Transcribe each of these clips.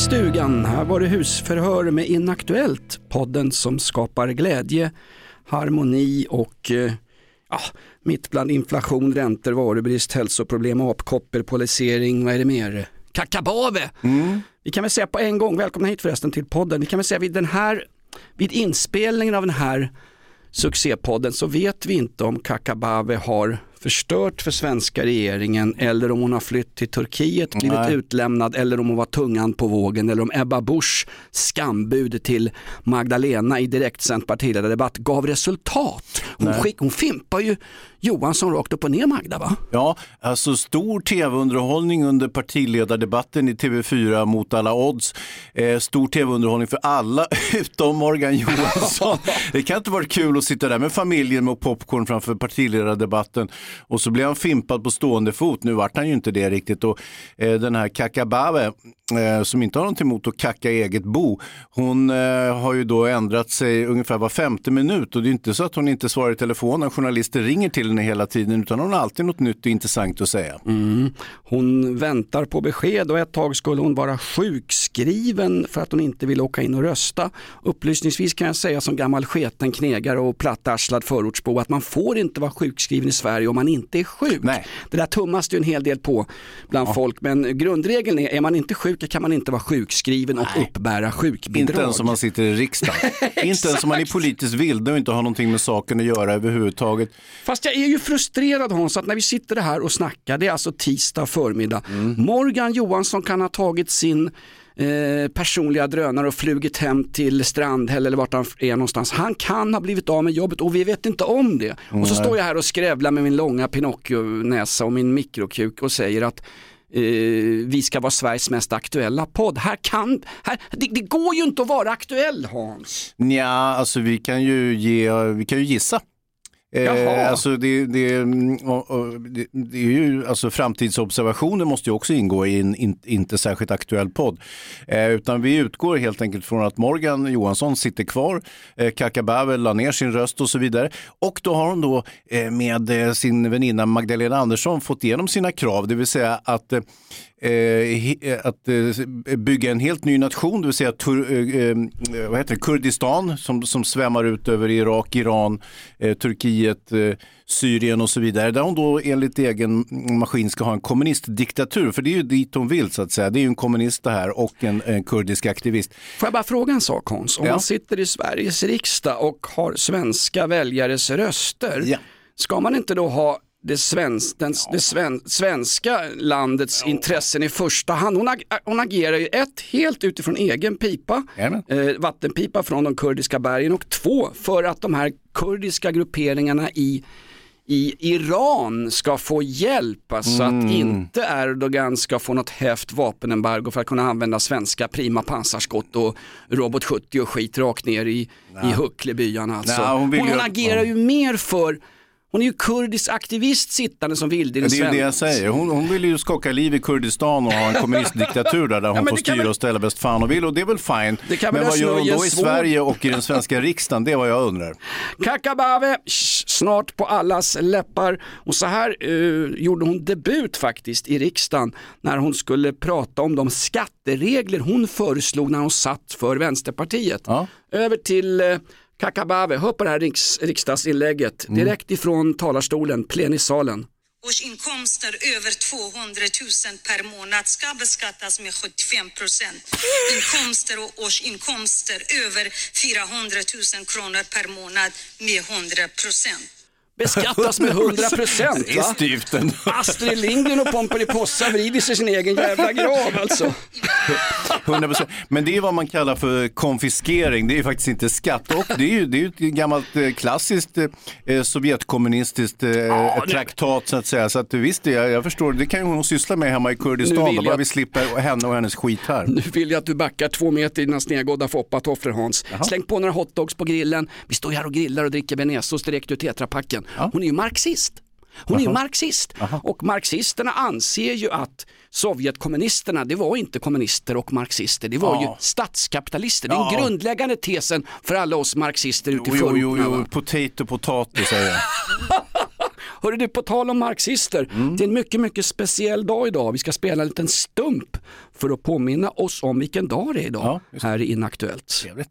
Stugan, här var det husförhör med Inaktuellt, podden som skapar glädje, harmoni och eh, ja, mitt bland inflation, räntor, varubrist, hälsoproblem, apkoppor, polarisering, vad är det mer? Kakabave! Vi kan väl säga på en gång, välkomna hit förresten till podden, vi kan väl säga vid den här, vid inspelningen av den här succépodden så vet vi inte om Kakabave har förstört för svenska regeringen eller om hon har flytt till Turkiet, blivit Nej. utlämnad eller om hon var tungan på vågen eller om Ebba Busch skambud till Magdalena i direktsänd partiledardebatt gav resultat. Hon, skick, hon fimpar ju Johansson rakt upp och ner Magda va? Ja, alltså stor tv-underhållning under partiledardebatten i TV4 mot alla odds. Eh, stor tv-underhållning för alla utom Morgan Johansson. det kan inte vara kul att sitta där med familjen med popcorn framför partiledardebatten och så blir han fimpad på stående fot. Nu vart han ju inte det riktigt och eh, den här Kakabave som inte har något emot att kacka eget bo. Hon eh, har ju då ändrat sig ungefär var femte minut och det är inte så att hon inte svarar i telefon när journalister ringer till henne hela tiden utan hon har alltid något nytt och intressant att säga. Hon väntar på besked och ett tag skulle hon vara sjukskriven för att hon inte vill åka in och rösta. Upplysningsvis kan jag säga som gammal sketen knegare och plattarslad förortsbo att man får inte vara sjukskriven i Sverige om man inte är sjuk. Nej. Det där tummas det ju en hel del på bland folk men grundregeln är, är man inte sjuk kan man inte vara sjukskriven och uppbära sjukbidrag. Inte ens om man sitter i riksdagen. inte ens om man är politiskt vilde och inte har någonting med saken att göra överhuvudtaget. Fast jag är ju frustrerad Hans att när vi sitter här och snackar, det är alltså tisdag förmiddag. Morgan Johansson kan ha tagit sin eh, personliga drönare och flugit hem till Strandhäll eller vart han är någonstans. Han kan ha blivit av med jobbet och vi vet inte om det. Och så står jag här och skrävlar med min långa Pinocchio-näsa och min mikrokuk och säger att Eh, vi ska vara Sveriges mest aktuella podd. Här kan, här, det, det går ju inte att vara aktuell Hans. Nja, alltså vi kan ju, ge, vi kan ju gissa. Eh, alltså det, det, mm, och, och, det, det är ju, alltså framtidsobservationer måste ju också ingå i en in, inte särskilt aktuell podd. Eh, utan vi utgår helt enkelt från att Morgan Johansson sitter kvar, eh, Kakabave la ner sin röst och så vidare. Och då har hon då eh, med eh, sin väninna Magdalena Andersson fått igenom sina krav, det vill säga att eh, att eh, bygga en helt ny nation, det vill säga tur, eh, eh, vad heter det, Kurdistan som, som svämmar ut över Irak, Iran, eh, Turkiet, eh, Syrien och så vidare. Där hon då enligt egen maskin ska ha en kommunistdiktatur, för det är ju dit hon vill så att säga. Det är ju en kommunist det här och en, en kurdisk aktivist. Får jag bara fråga en sak Hans? Om Ja. man sitter i Sveriges riksdag och har svenska väljares röster, Ja. ska man inte då ha det, svensk, den, det sven, svenska landets intressen i första hand? Hon, ag, hon agerar ju ett, helt utifrån egen pipa, eh, vattenpipa från de kurdiska bergen och två, för att de här kurdiska grupperingarna i i Iran ska få hjälp, alltså Mm. att inte Erdogan ska få något hävt vapenembargo för att kunna använda svenska prima pansarskott och Robot 70 och skit rakt ner i, i Hucklebyarna. Alltså. Nej, hon hon, ju- agerar ju mer för, hon är ju kurdisk aktivist sittande som vild i den Det är ju det jag säger. Hon, hon vill ju skaka liv i Kurdistan och ha en kommunistdiktatur där, där hon men får styra väl- och ställa bäst fan och vill och det är väl fine. Det kan Men vad gör hon då i svår- Sverige och i den svenska riksdagen? Det är vad jag undrar. Kakabave, snart på allas läppar. Och så här eh, gjorde hon debut faktiskt i riksdagen när hon skulle prata om de skatteregler hon föreslog när hon satt för Vänsterpartiet. Ja. Över till eh, Kakabave, hör på det här riks, riksdagsinlägget direkt ifrån talarstolen, plenisalen. Årsinkomster över 200 000 per månad ska beskattas med 75 procent. Inkomster och årsinkomster över 400 000 kronor per månad med 100 procent. Beskattas med 100 procent Det är styvt ändå. Astrid Lindgren och Pomperipossa vrider sig sin egen jävla grav alltså. 100%. Men det är vad man kallar för konfiskering, det är faktiskt inte skatt. Och det är ju, det är ju ett gammalt eh, klassiskt eh, sovjetkommunistiskt eh, Ja, det- traktat så att säga. Så att visst, jag, jag förstår, det kan ju hon syssla med hemma i Kurdistan, då, bara vi slipper henne och hennes skit här. Nu vill jag att du backar två meter i dina snedgådda foppatofflor Hans. Släng på några hotdogs på grillen. Vi står här och grillar och dricker bearnaisesås direkt ur tetrapacken. Hon är ju marxist. Hon är ju marxist och marxisterna anser ju att Sovjetkommunisterna, det var inte kommunister och marxister, det var Ja. ju statskapitalister. Det är den grundläggande tesen för alla oss marxister ute i Jo, jo, jo, potato, potatis säger jag. Hörru du, på tal om marxister, Mm. det är en mycket, mycket speciell dag idag. Vi ska spela en liten stump för att påminna oss om vilken dag det är idag Ja, här i Inaktuellt. Trevligt.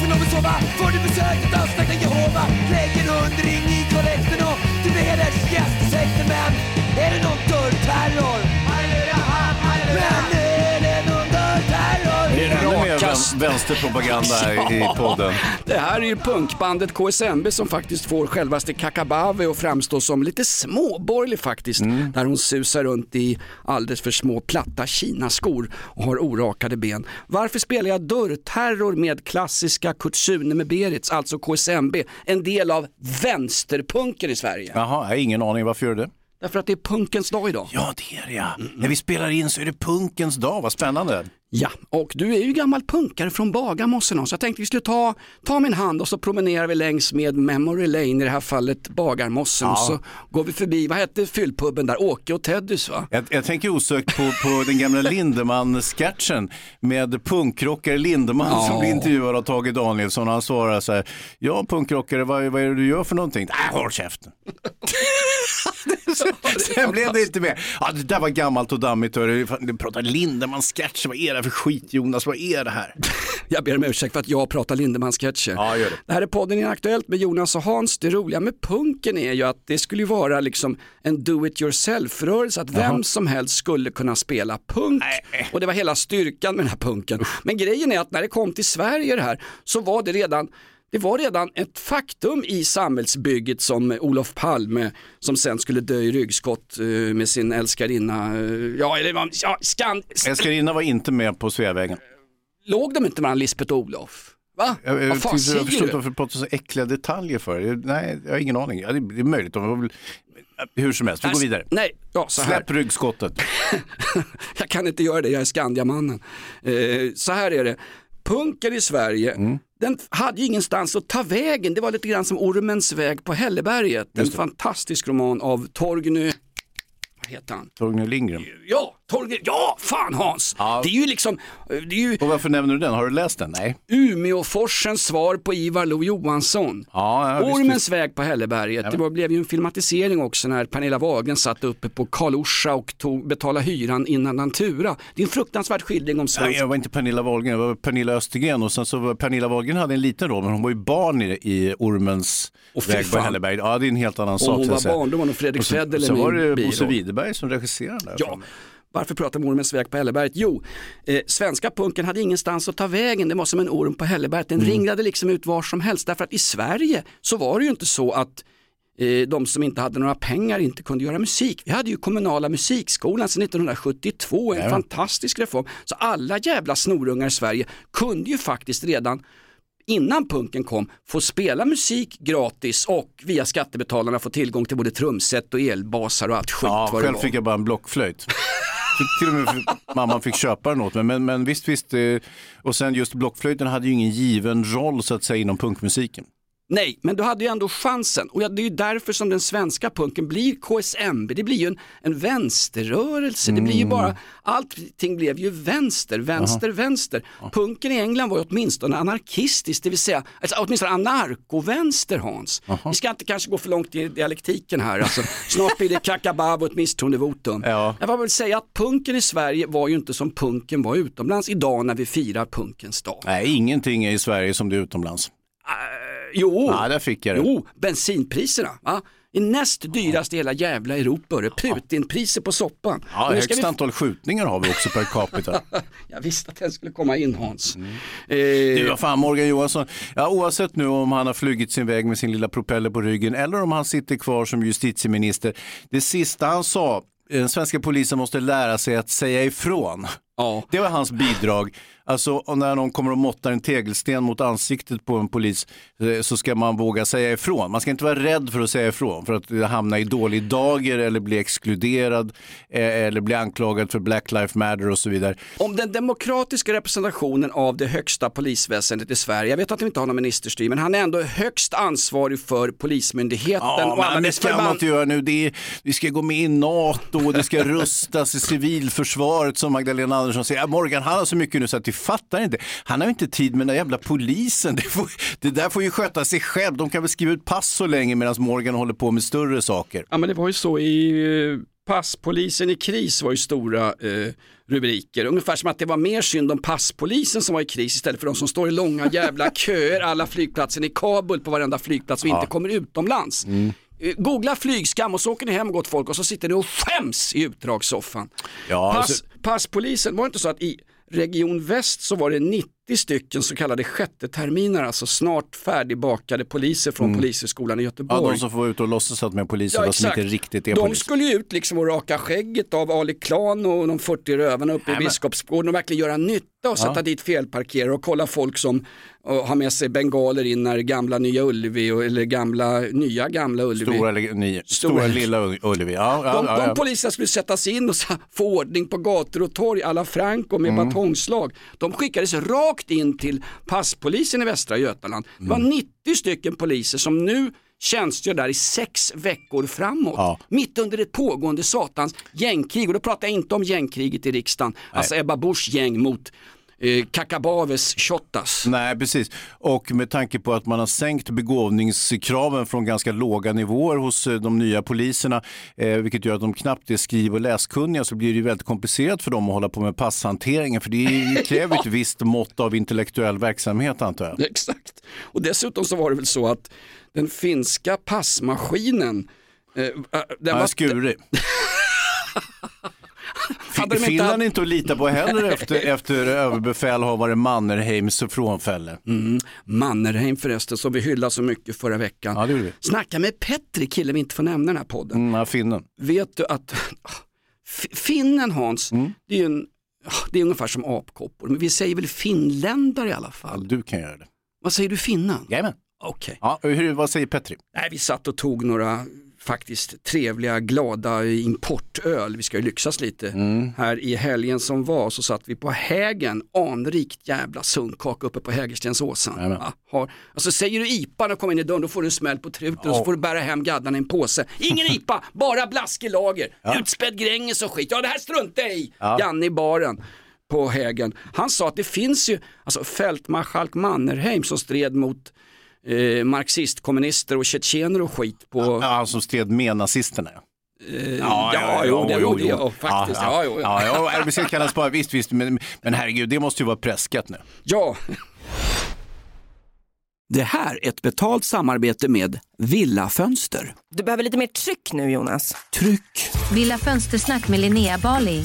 För någon vill sova får du besök av Släkten Jehova Lägger hundring i kollekten och du blir hedersgäst i sekten Men är det någon dörrterror? Vän- vänsterpropaganda här i podden. Det här är ju punkbandet KSMB som faktiskt får självaste Kakabave att framstå som lite småborgerlig faktiskt. Mm. Där hon susar runt i alldeles för små platta kinaskor och har orakade ben. Varför spelar jag dörrterror med klassiska Kurt Sune med Berits, alltså KSMB, en del av vänsterpunken i Sverige? Jaha, jag har ingen aning, varför gör du det? Därför att det är punkens dag idag. Ja, det är det ja. När vi spelar in så är det punkens dag, vad spännande. Ja, och du är ju gammal punkare från Bagarmossen så jag tänkte vi skulle ta, ta min hand och så promenerar vi längs med Memory Lane, i det här fallet Bagarmossen och så går vi förbi, vad hette fyllpubben där, Åke och Teddys va? Jag, jag tänker osökt på, på den gamla Lindemann-sketchen med punkrockare Lindemann Ja. som blir intervjuad av Tage Danielsson och han svarar så här, ja punkrockare, vad, vad är det du gör för någonting? Äh, håll käften. Sen blev det inte mer. Ja, det där var gammalt och dammigt. Du pratar Lindemann-sketcher, vad är det för skit Jonas, vad är det här? Jag ber om ursäkt för att jag pratar Lindemann-sketcher. Ja, gör det. det här är podden Inaktuellt med Jonas och Hans. Det roliga med punken är ju att det skulle vara liksom en do it yourself-rörelse, att vem som helst skulle kunna spela punk. Och det var hela styrkan med den här punken. Men grejen är att när det kom till Sverige det här så var det redan det var redan ett faktum i samhällsbygget som Olof Palme som sen skulle dö i ryggskott eh, med sin älskarinna. eh, Ja, eller ja, skan, Älskarinna var inte med på Sveavägen. låg de inte mellan Lisbeth och Olof? Va? Jag, jag, Vad fan jag, förstår inte varför du pratar så äckliga detaljer för. Nej, jag har ingen aning. Ja, det, det är möjligt. De var väl, hur som helst, vi går vidare. Nej, ja, så här. Släpp ryggskottet. jag kan inte göra det, jag är Skandiamannen. Eh, så här är det, punken i Sverige, Mm. Den hade ju ingenstans att ta vägen. Det var lite grann som Ormens väg på Hälleberget. En fantastisk roman av Torgny, vad heter han? Torgny Lindgren. Ja, Torgny, ja, fan Hans! Ja. Det är ju liksom, det är ju Och varför nämner du den? Har du läst den? Nej. Umeåforsens svar på Ivar Lo-Johansson. Ja, ja, visst, Ormens visst. väg på Hälleberget. Det var, blev ju en filmatisering också när Pernilla Wahlgren satt uppe på Karl Orsa och tog, betalade hyran innan han tura. Det är en fruktansvärd skildring om Nej, svensk jag var inte Pernilla Wahlgren, det var Pernilla Östergren och sen så var Pernilla Wahlgren hade en liten roll men hon var ju barn i, i Ormens Och väg på. Hälleberg. Ja, det är en helt annan sak. hon så att var barn, då var nog Fredrik Och så- Federley Sen med var i det. Bosse Widerberg som regisserade den. där. Ja, varför pratar vi om Ormens väg på Hälleberget? Jo, eh, svenska punken hade ingenstans att ta vägen, det var som en orm på Hälleberget. Den Mm. ringlade liksom ut var som helst, därför att i Sverige så var det ju inte så att eh, de som inte hade några pengar inte kunde göra musik. Vi hade ju kommunala musikskolan sedan 1972, en fantastisk reform. Så alla jävla snorungar i Sverige kunde ju faktiskt redan innan punken kom få spela musik gratis och via skattebetalarna få tillgång till både trumset och elbasar och allt skit Ja, själv fick jag bara en blockflöjt. Till och med mamman fick köpa den åt mig. Men, men visst, visst. Eh, och sen just blockflöjten hade ju ingen given roll så att säga inom punkmusiken. Nej, men du hade ju ändå chansen och det är ju därför som den svenska punken blir KSMB, det blir ju en, en vänsterrörelse, det blir ju bara, allting blev ju vänster, vänster, vänster. Punken i England var ju åtminstone anarkistisk, det vill säga alltså, åtminstone anarkovänster Hans. Vi ska inte kanske gå för långt i dialektiken här, alltså, snart blir det kakabab och ett misstroendevotum. Ja. Jag väl säga att punken i Sverige var ju inte som punken var utomlands idag när vi firar punkens dag. Nej, ingenting är i Sverige som det är utomlands. Jo, Ja, där fick jag det. Jo, bensinpriserna. Va? är näst dyrast i hela jävla Europa. hörru. Putinpriser på soppan. Ja, högst vi- antal skjutningar har vi också per capita. Jag visste att den skulle komma in Hans. Mm. Eh, Du, vad fan Morgan Johansson, ja, oavsett nu om han har flugit sin väg med sin lilla propeller på ryggen eller om han sitter kvar som justitieminister, det sista han sa, den svenska polisen måste lära sig att säga ifrån. Ja. Det var hans bidrag. Alltså när någon kommer och måttar en tegelsten mot ansiktet på en polis eh, så ska man våga säga ifrån. Man ska inte vara rädd för att säga ifrån för att hamna i dålig dager eller bli exkluderad eh, eller bli anklagad för Black Lives Matter och så vidare. Om den demokratiska representationen av det högsta polisväsendet i Sverige, jag vet att vi inte har någon ministerstyr, men han är ändå högst ansvarig för polismyndigheten Ja, och men det ska man inte göra nu. Det är, vi ska gå med i NATO och det ska rustas i civilförsvaret som Magdalena Andersson säger. Ja, Morgan han har så mycket nu så att vi fattar inte. Han har ju inte tid med den där jävla polisen. Det, får, det där får ju sköta sig själv. De kan väl skriva ut pass så länge medan Morgan håller på med större saker. Ja men det var ju så i eh, passpolisen i kris var ju stora eh, rubriker. Ungefär som att det var mer synd om passpolisen som var i kris istället för de som står i långa jävla köer alla flygplatsen i Kabul på varenda flygplats och inte kommer utomlands. Mm. Eh, Googla flygskam och så åker ni hem gott folk och så sitter ni och skäms i utdragssoffan. Ja, Pass, alltså- Passpolisen, var det inte så att i Region Väst så var det 90 stycken så kallade sjätte terminer, alltså snart färdigbakade poliser från Polishögskolan i Göteborg. Mm. Ja, de som får ute och låtsas att de är poliser fast de inte riktigt är de poliser. skulle ju ut liksom och raka skägget av Ali Klan och de 40 rövarna uppe i Biskopsgården och verkligen göra nytta och sätta dit felparkerare och kolla folk som har med sig bengaler in när gamla Nya Ullevi och, eller gamla nya gamla Ullevi. Stora, stora, Stora- lilla Ullevi. Ja, ja, De, ja, de ja. poliserna skulle sättas in och få ordning på gator och torg alla Franco med Mm. batongslag. De skickades rakt in till passpolisen i Västra Götaland. Det var Mm. 90 stycken poliser som nu tjänstgör där i sex veckor framåt. Ja. Mitt under ett pågående satans gängkrig. Och då pratar jag inte om gängkriget i riksdagen. Alltså Ebba Buschs gäng mot eh, Kakabaves Shottaz. Nej, precis. Och med tanke på att man har sänkt begåvningskraven från ganska låga nivåer hos eh, de nya poliserna, eh, vilket gör att de knappt är skriv och läskunniga, så blir det ju väldigt komplicerat för dem att hålla på med passhanteringen. För det kräver ett visst mått av intellektuell verksamhet antar jag. Exakt. Och dessutom så var det väl så att den finska passmaskinen eh, den Den var, skurig. Hade de inte Finland haft- är inte att lita på heller efter, efter överbefälhavare Mannerheims frånfälle. Mm. Mannerheim förresten som vi hyllade så mycket förra veckan. Ja, det vi. Snacka med Petri, killen vi inte får nämna den här podden. Mm, ja, finnen. Vet du att finnen Hans, Mm. det är ju en, det är ungefär som apkoppor, men vi säger väl finländare i alla Ja, fall. du kan göra det. Vad säger du finnen? Jajamän. Okej. Ja, hur, vad säger Petri? Nej, vi satt och tog några faktiskt trevliga, glada importöl. Vi ska ju lyxas lite. Mm. Här i helgen som var så satt vi på Hägen, anrikt jävla sunkaka uppe på Hägerstensåsen. Ja, har, alltså säger du IPA när du kommer in i dörren då får du en smäll på truten och så får du bära hem gaddarna i en påse. Ingen IPA, bara blaskig lager, utspädd Gränges och skit. Ja det här struntar jag i, Janne i baren på Hägen. Han sa att det finns ju, alltså fältmarskalk Mannerheim som stred mot eh, marxistkommunister och tjetjener och skit på... Ja, han som stred med nazisterna. Ja. Eh, ja, jo, det gjorde jag faktiskt. Ja, ja. Ja, ja, vi ska kallas bara, visst, visst, men, men herregud, det måste ju vara preskat nu. Ja. Det här är ett betalt samarbete med Villa Fönster. Du behöver lite mer tryck nu Jonas. Tryck! Villa Fönstersnack med Linnea Bali.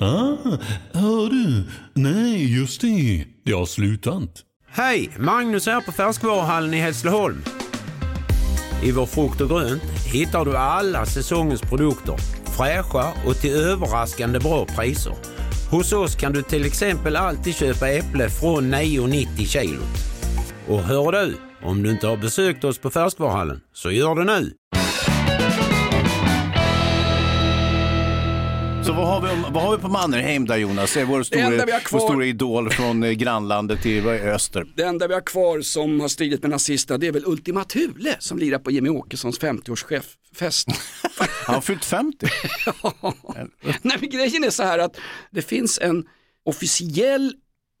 Ah, hör du? Nej, just det. Det har slutat. Hej! Magnus här på Färskvaruhallen i Hässleholm. I vår frukt och grönt hittar du alla säsongens produkter. Fräscha och till överraskande bra priser. Hos oss kan du till exempel alltid köpa äpple från 9,90 kilot. Och hör du, om du inte har besökt oss på Färskvaruhallen, så gör det nu. Så vad har, vi, om- vad har vi på Mannerheim där Jonas? Det är vår kvar- vår stora idol från eh, grannlandet är öster. Det enda vi har kvar som har stridit med nazisterna det är väl Ultima Thule som lirar på Jimmy Åkessons 50-årsfest. Han har fyllt 50. Nej men grejen är så här att det finns en officiell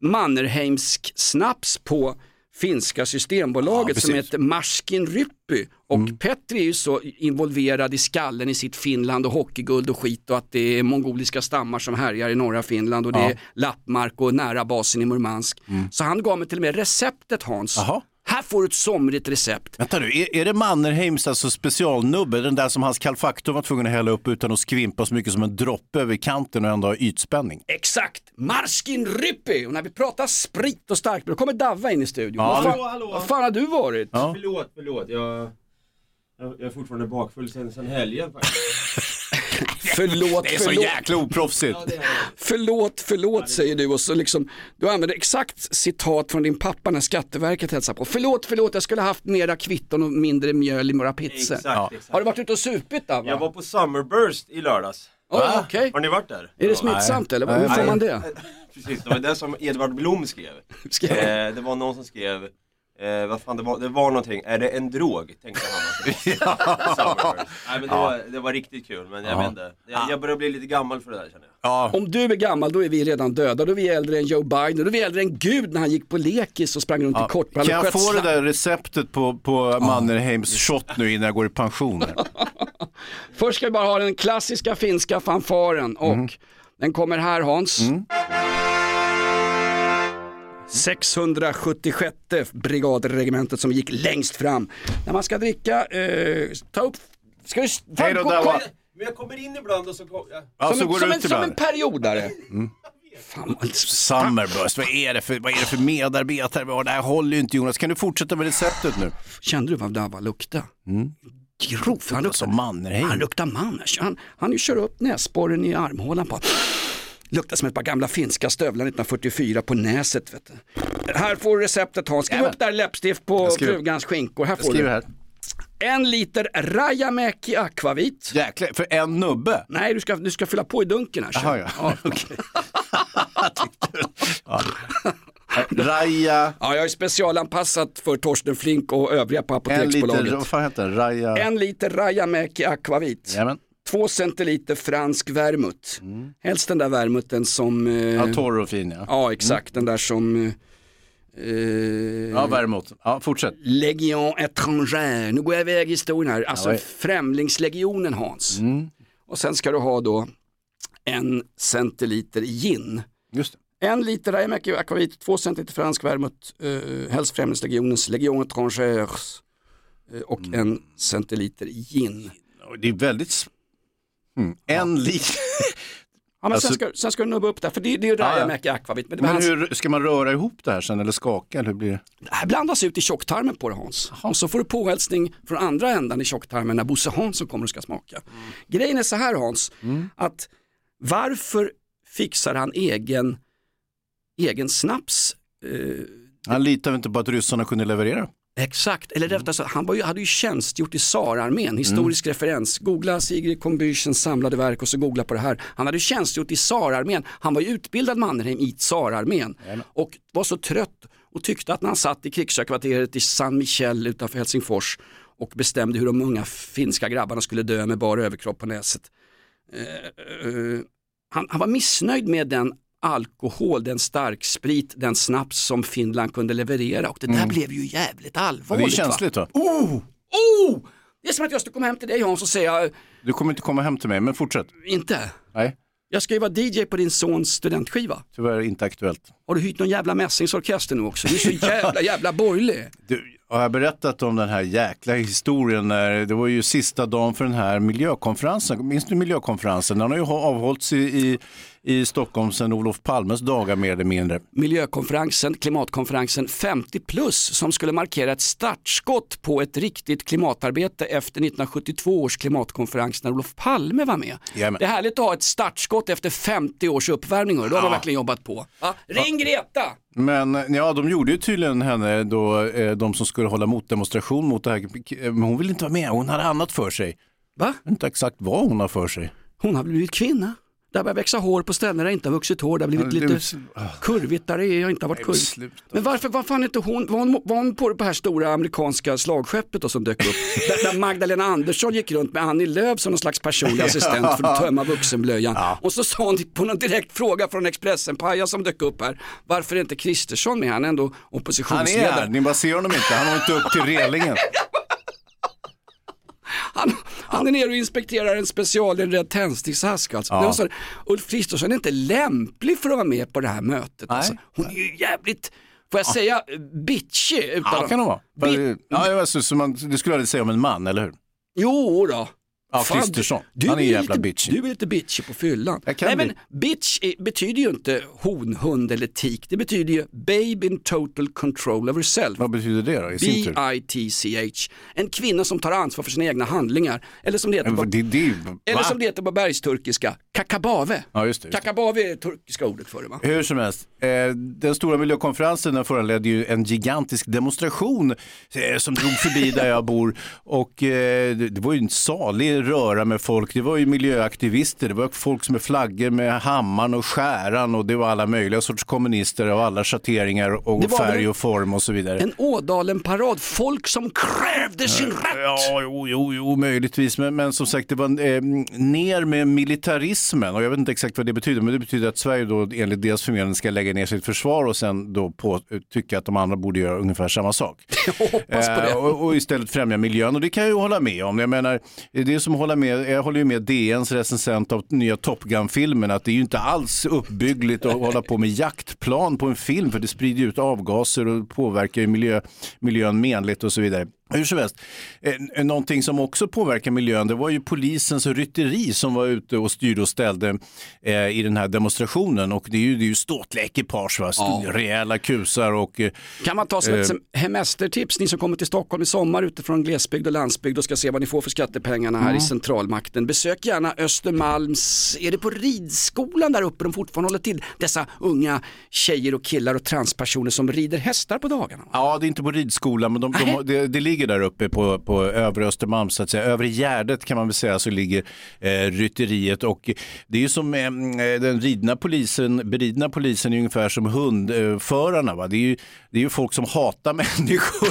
Mannerheimsk snaps på finska systembolaget Ja, som heter Marskin Ryppy. Och Petri är ju så involverad i skallen i sitt Finland och hockeyguld och skit och att det är mongoliska stammar som härjar i norra Finland och det Ja. är lappmark och nära basen i Murmansk. Så han gav mig till och med receptet Hans. Jaha. Här får du ett somrigt recept. Vänta nu, är, är det Mannerheims alltså specialnubbe? Den där som hans kalfaktor var tvungen att hälla upp utan att skvimpa så mycket som en droppe över kanten och ändå ha ytspänning? Exakt, Marskin Ryppy. Och när vi pratar sprit och starkt, då kommer Davva in i studion. Ja, vad, fan, Hallå, hallå. vad fan har du varit? Ja. Förlåt, förlåt. Jag, jag, jag är fortfarande bakfull sen, sen helgen faktiskt. Förlåt, Det är så förlåt, jäkla oproffsigt. Förlåt, förlåt säger du och så liksom, du använder exakt citat från din pappa när Skatteverket hälsar på. Förlåt, förlåt, jag skulle haft mera kvitton och mindre mjöl i våra pizzor. Exakt, Ja. exakt. Har du varit ute och supit Davva? Jag var på Summerburst i lördags. Ja, okej. Har ni varit där? Är det smittsamt eller? Hur får man det? Precis, det var det som Edvard Blom skrev. Skrev? Eh, det var någon som skrev, eh, vad fan det var, det var någonting, är det en drog? Tänkte han. Summerburst. Nej men det, var, det var riktigt kul, men jag Ja. vet inte. Jag, jag börjar bli lite gammal för det där känner jag. Ja. Om du är gammal då är vi redan döda, då är vi äldre än Joe Biden, då är vi äldre än Gud när han gick på lekis och sprang runt i kortbrallor Kan jag få det där receptet på, på Mannerheims shot nu innan jag går i pension? Först ska vi bara ha den klassiska finska fanfaren och Mm. den kommer här Hans. 676 brigadregementet som gick längst fram. När man ska dricka, eh, ta upp, ska vi... Hej då, kom- Men jag kommer in ibland och så... Kom, ja. Ja, som, så en, går som, en, som en periodare. Fan, vad- Summerburst, vad är, det för, vad är det för medarbetare vi har? Det här håller ju inte Jonas. Kan du fortsätta med receptet nu? Kände du vad Dava luktade? Mm. Grovt, han luktar, Som Mannerheim. han luktar manners. Han, han kör upp näsborren i armhålan på Luktar som ett par gamla finska stövlar 1944 på näset. Vet du. Här får du receptet Hans. Skriv Jajamän. upp där läppstift på skriver. frugans skinkor. Här får du här. en liter Rajamäki akvavit. Jäklar, för en nubbe? Nej, du ska, du ska fylla på i dunken här. Jaha, ja. Okej. ja. Raja, Ja, jag är specialanpassat för Torsten Flink och övriga på en Apoteksbolaget. liter, vad fan heter den? Raja? En liter Rajamäki akvavit. Jajamän. Två centiliter fransk vermouth. Mm. Helst den där vermouthen som... Eh, och fin ja. ja, exakt. Den där som... Eh, Ja, Värmot. Ja, fortsätt. Legion étrangère. Nu går jag iväg i historien här. Alltså Ja, Främlingslegionen Hans. Mm. Och sen ska du ha då en centiliter gin. Just det. En liter Rajamäki akvavit, två centiliter fransk vermouth, eh, helst Främlingslegionens Legion étrangère eh, och Mm. en centiliter gin. Det är väldigt... Mm. En liter. Ja, men Alltså- sen, ska, sen ska du nubba upp det, för det, det är ju Ja, ja. Rajamäki akvavit. Men Men hans, hur ska man röra ihop det här sen eller skaka eller hur blir det? det här blandas ut i tjocktarmen på det Hans. Och så får du påhälsning från andra ändan i tjocktarmen när Bosse Hansson kommer och ska smaka. Grejen är så här Hans, Mm. att varför fixar han egen egen snaps. Eh, Han litade inte på att ryssarna kunde leverera. Exakt, eller rättare sagt, han var ju, hade ju tjänstgjort i tsararmén, historisk referens. Googla Sigrid Combüchens samlade verk och så googla på det här. Han hade ju tjänstgjort i tsararmén, han var ju utbildad Mannerheim i tsararmén och var så trött och tyckte att när han satt i krigshögkvarteret i San Michel utanför Helsingfors och bestämde hur de unga finska grabbarna skulle dö med bara överkropp på näset. Eh, eh, han, han var missnöjd med den alkohol, den starksprit, den snaps som Finland kunde leverera och det där Mm. blev ju jävligt Ja, det är allvarligt. känsligt va? Oh! Oh! Det är som att jag skulle komma hem till dig Hans och säga, Du kommer inte komma hem till mig, men fortsätt. inte, Nej, jag ska ju vara DJ på din sons studentskiva. tyvärr inte aktuellt. Har du hyrt någon jävla mässingsorkester nu också? Du är så jävla jävla borgerlig. Du, har jag berättat om den här jäkla historien när det var ju sista dagen för den här miljökonferensen. Minns du miljökonferensen? Den har ju avhållits i, i, i Stockholm sedan Olof Palmes dagar mer eller mindre. Miljökonferensen, klimatkonferensen 50 plus som skulle markera ett startskott på ett riktigt klimatarbete efter 1972 års klimatkonferens när Olof Palme var med. Jajamän. Det är härligt att ha ett startskott efter 50 års uppvärmning då har man Ja. verkligen jobbat på. Ja, ring Greta! Men ja, de gjorde ju tydligen henne då, eh, de som skulle hålla motdemonstration mot det här. Men hon ville inte vara med, hon hade annat för sig. Va? Inte exakt vad hon har för sig. Hon har blivit kvinna. Det har börjat växa hår på ställen där det inte har vuxit hår. Det har blivit Ja, lite kurvigt där det inte har varit kurvigt. Men varför var fan inte hon, var hon, var hon på det här stora amerikanska slagskeppet då som dök upp? där, där Magdalena Andersson gick runt med Annie Lööf som någon slags personlig assistent för att tömma vuxenblöjan. Och så sa hon på någon direkt fråga från Expressen, Paja som dök upp här, varför är inte Kristersson med? Han är ändå Han är oppositionsledare. här, ni bara ser honom inte, han har inte upp till relingen. Han, han är nere och inspekterar en specialinredd tändsticksask alltså. Ja. Så, Ulf Kristersson är inte lämplig för att vara med på det här mötet. Alltså. Hon är ju jävligt, får jag säga, bitchy. Utan Ja, kan det vara. Bi- Ja, alltså, så man, det skulle jag aldrig säga om en man, eller hur? Jo då. Ja, Kristersson. Han är du jävla lite, bitchy. Du är lite bitchy på fyllan. Nej men bitch är, betyder ju inte hon, hund eller tik. Det betyder ju babe in total control of herself. Vad betyder det då i sin tur? B-I-T-C-H. En kvinna som tar ansvar för sina egna handlingar. Eller som det heter på, Det, det, eller som det heter på bergsturkiska, kakabave. Ja, just det. Just. Kakabave är turkiska ordet för det va? Hur som helst, eh, den stora miljökonferensen föranledde ju en gigantisk demonstration eh, som drog förbi där jag bor. Och eh, det, det var ju en salig röra med folk. Det var ju miljöaktivister, det var folk som med flaggor med hammaren och skäran och det var alla möjliga sorts kommunister av alla schatteringar och färg och form och så vidare. En Ådalen-parad, folk som krävde sin rätt. Ja, jo, jo, jo möjligtvis. Men, men som sagt, det var eh, ner med militarismen. Och jag vet inte exakt vad det betyder, men det betyder att Sverige då enligt deras förmenande ska lägga ner sitt försvar och sen då på, tycka att de andra borde göra ungefär samma sak. Jag hoppas på det. Eh, och, och istället främja miljön. Och det kan jag ju hålla med om. Jag menar, det är som hålla med, jag håller ju med DNs recensent av nya Top Gun-filmen att det är ju inte alls uppbyggligt att hålla på med jaktplan på en film för det sprider ut avgaser och påverkar ju miljö, miljön menligt och så vidare. Hur som helst, eh, någonting som också påverkar miljön det var ju polisens rytteri som var ute och styrde och ställde eh, i den här demonstrationen och det är ju, det är ju ståtliga ekipage, va? Ja. rejäla kusar och eh, Kan man ta som ett Eh. semestertips, ni som kommer till Stockholm i sommar utifrån glesbygd och landsbygd och ska se vad ni får för skattepengarna här Mm. i centralmakten. Besök gärna Östermalms, är det på ridskolan där uppe de fortfarande håller till? Dessa unga tjejer och killar och transpersoner som rider hästar på dagarna. Ja, det är inte på ridskolan, men de, de, det, det ligger där uppe på, på övre Östermalm, så att säga. Övre Gärdet kan man väl säga, så ligger eh, rytteriet. Och det är ju som eh, den ridna polisen, beridna polisen är ungefär som hundförarna. Va? Det, är ju, det är ju folk som hatar människor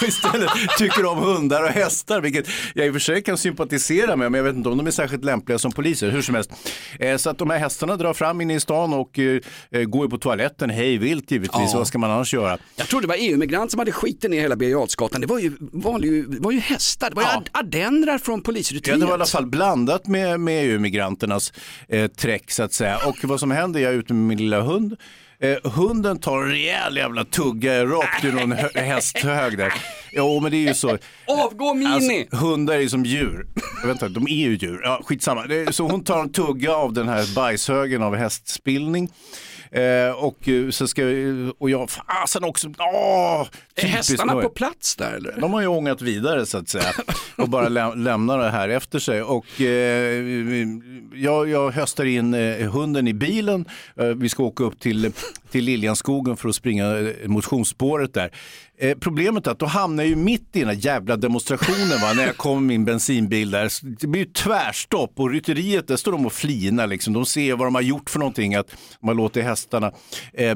och istället tycker om hundar och hästar, vilket jag i och för sig kan sympatisera med, men jag vet inte om de är särskilt lämpliga som poliser, hur som helst. Eh, så att de här hästarna drar fram in i stan och eh, eh, går ju på toaletten hej vilt givetvis. Ja. Vad ska man annars göra? Jag trodde det var EU-migrant som hade skiten ner hela Birger. Det var ju, var ju, var ju hästar, det var ju Ja. ardennrar från Ja, polisrytteriet. det var i alla fall blandat med, med EU-migranternas eh, träck så att säga. Och vad som händer, jag är ute med min lilla hund. Eh, hunden tar en rejäl jävla tugga rakt ur någon hö- hästhög där. Jo men det är ju så. Avgå Mini! Alltså, hundar är ju som djur. Vänta, de är ju djur. Ja, skitsamma. Så hon tar en tugga av den här bajshögen av hästspillning. Eh, och eh, så ska jag- och jag, fasen också, åh! Är hästarna på plats där eller? De har ju ångat vidare så att säga och bara läm- lämnar det här efter sig. Och, eh, jag, jag höstar in eh, hunden i bilen. Eh, vi ska åka upp till, till Liljanskogen för att springa eh, motionsspåret där. Eh, problemet är att då hamnar jag ju mitt i den här jävla demonstrationen va, när jag kommer med min bensinbil där. Det blir ju tvärstopp och rytteriet, där står de och flinar liksom. De ser vad de har gjort för någonting, att har låtit hästarna eh,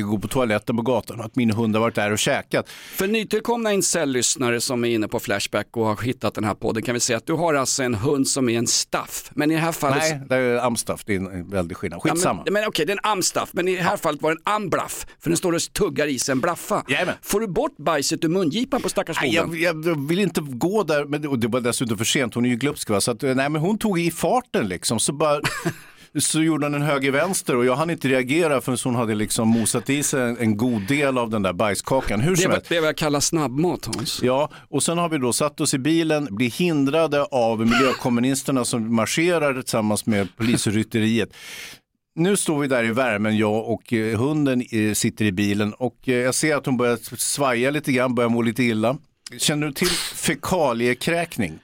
gå på toaletten på gatan och att min hund har varit där och käkat. För nytillkomna incel-lyssnare som är inne på Flashback och har hittat den här podden kan vi säga att du har alltså en hund som är en staff. Men i det här fallet... Nej, det är amstaff, det är en väldig skillnad. Skitsamma. Ja, men, men okej, det är en amstaff, men i det här fallet var det en amblaff. För den står och tuggar i sig en blaffa. Får du bort bajset ur mungipan på stackars Nej, jag, jag vill inte gå där, men, och det var dessutom för sent, hon är ju glupsk. Va? Så att, nej, men hon tog i farten liksom, så bara så gjorde hon en höger-vänster och jag hann inte reagera förrän hon hade liksom mosat i sig en, en god del av den där bajskakan. Hur Det det är vad jag kallar snabbmat Hans. Ja, och sen har vi då satt oss i bilen, blir hindrade av miljökommunisterna som marscherar tillsammans med polisrytteriet. Nu står vi där i värmen, jag och eh, hunden eh, sitter i bilen och eh, jag ser att hon börjar svaja lite grann, börjar må lite illa. Känner du till fekaliekräkning?